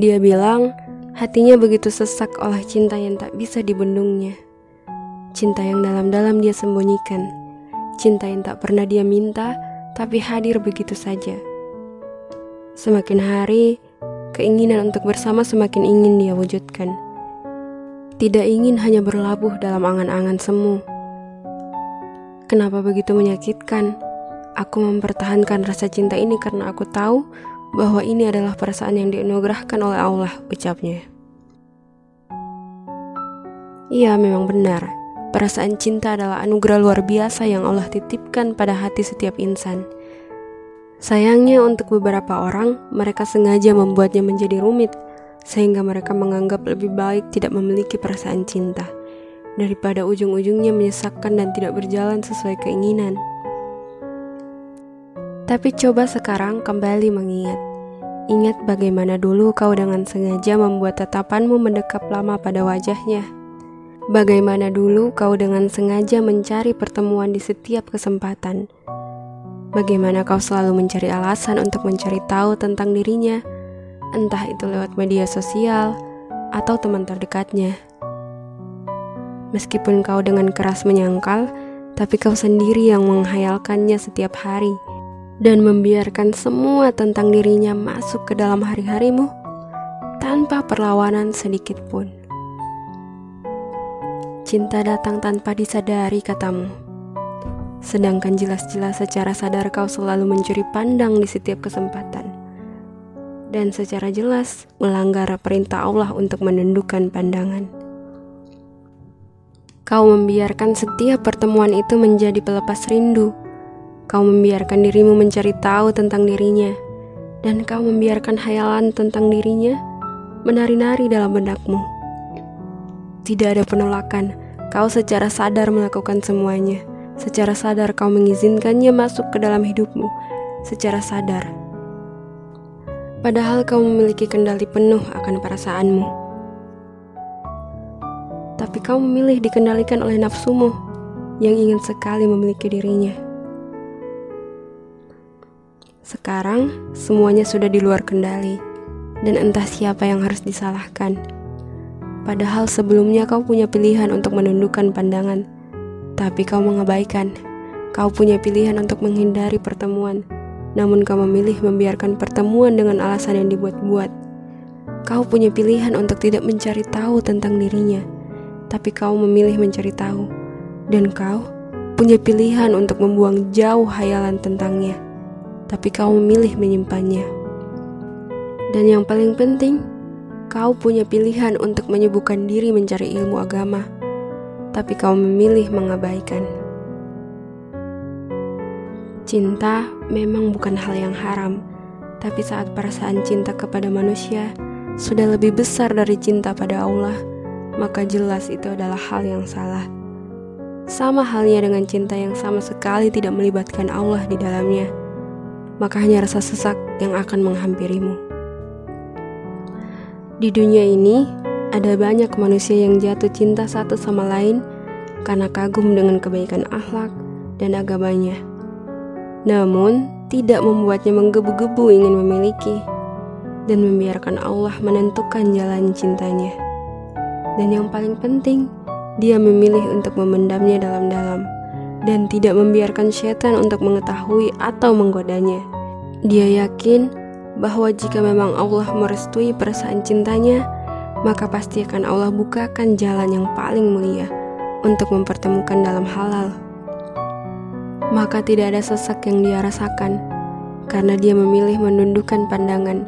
Dia bilang hatinya begitu sesak oleh cinta yang tak bisa dibendungnya. Cinta yang dalam-dalam dia sembunyikan. Cinta yang tak pernah dia minta, tapi hadir begitu saja. Semakin hari, keinginan untuk bersama semakin ingin dia wujudkan. Tidak ingin hanya berlabuh dalam angan-angan semu. Kenapa begitu menyakitkan? Aku mempertahankan rasa cinta ini karena aku tahu bahwa ini adalah perasaan yang dianugerahkan oleh Allah, ucapnya. Iya, memang benar. Perasaan cinta adalah anugerah luar biasa yang Allah titipkan pada hati setiap insan. Sayangnya untuk beberapa orang, mereka sengaja membuatnya menjadi rumit, sehingga mereka menganggap lebih baik tidak memiliki perasaan cinta, daripada ujung-ujungnya menyesakkan dan tidak berjalan sesuai keinginan. Tapi coba sekarang kembali mengingat. Ingat bagaimana dulu kau dengan sengaja membuat tatapanmu mendekap lama pada wajahnya Bagaimana dulu kau dengan sengaja mencari pertemuan di setiap kesempatan? Bagaimana kau selalu mencari alasan untuk mencari tahu tentang dirinya, entah itu lewat media sosial atau teman terdekatnya. Meskipun kau dengan keras menyangkal, tapi kau sendiri yang menghayalkannya setiap hari dan membiarkan semua tentang dirinya masuk ke dalam hari-harimu tanpa perlawanan sedikit pun. Cinta datang tanpa disadari katamu. Sedangkan jelas-jelas secara sadar kau selalu mencuri pandang di setiap kesempatan. Dan secara jelas melanggar perintah Allah untuk menundukkan pandangan. Kau membiarkan setiap pertemuan itu menjadi pelepas rindu. Kau membiarkan dirimu mencari tahu tentang dirinya. Dan kau membiarkan hayalan tentang dirinya menari-nari dalam benakmu. Tidak ada penolakan. Kau secara sadar melakukan semuanya. Secara sadar kau mengizinkannya masuk ke dalam hidupmu. Secara sadar. Padahal kau memiliki kendali penuh akan perasaanmu. Tapi kau memilih dikendalikan oleh nafsumu yang ingin sekali memiliki dirinya. Sekarang semuanya sudah di luar kendali dan entah siapa yang harus disalahkan. Padahal sebelumnya kau punya pilihan untuk menundukkan pandangan, tapi kau mengabaikan. Kau punya pilihan untuk menghindari pertemuan, namun kau memilih membiarkan pertemuan dengan alasan yang dibuat-buat. Kau punya pilihan untuk tidak mencari tahu tentang dirinya, tapi kau memilih mencari tahu, dan kau punya pilihan untuk membuang jauh hayalan tentangnya, tapi kau memilih menyimpannya. Dan yang paling penting, Kau punya pilihan untuk menyibukkan diri mencari ilmu agama, tapi kau memilih mengabaikan. Cinta memang bukan hal yang haram, tapi saat perasaan cinta kepada manusia sudah lebih besar dari cinta pada Allah, maka jelas itu adalah hal yang salah. Sama halnya dengan cinta yang sama sekali tidak melibatkan Allah di dalamnya, maka hanya rasa sesak yang akan menghampirimu. Di dunia ini, ada banyak manusia yang jatuh cinta satu sama lain karena kagum dengan kebaikan akhlak dan agamanya. Namun, tidak membuatnya menggebu-gebu ingin memiliki dan membiarkan Allah menentukan jalan cintanya. Dan yang paling penting, dia memilih untuk memendamnya dalam-dalam dan tidak membiarkan setan untuk mengetahui atau menggodanya. Dia yakin bahwa jika memang Allah merestui perasaan cintanya, maka pasti akan Allah bukakan jalan yang paling mulia untuk mempertemukan dalam halal. Maka tidak ada sesak yang dia rasakan, karena dia memilih menundukkan pandangan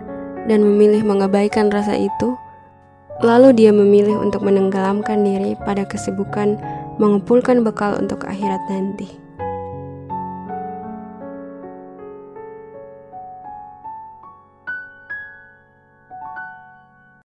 dan memilih mengabaikan rasa itu. Lalu dia memilih untuk menenggelamkan diri pada kesibukan mengumpulkan bekal untuk akhirat nanti.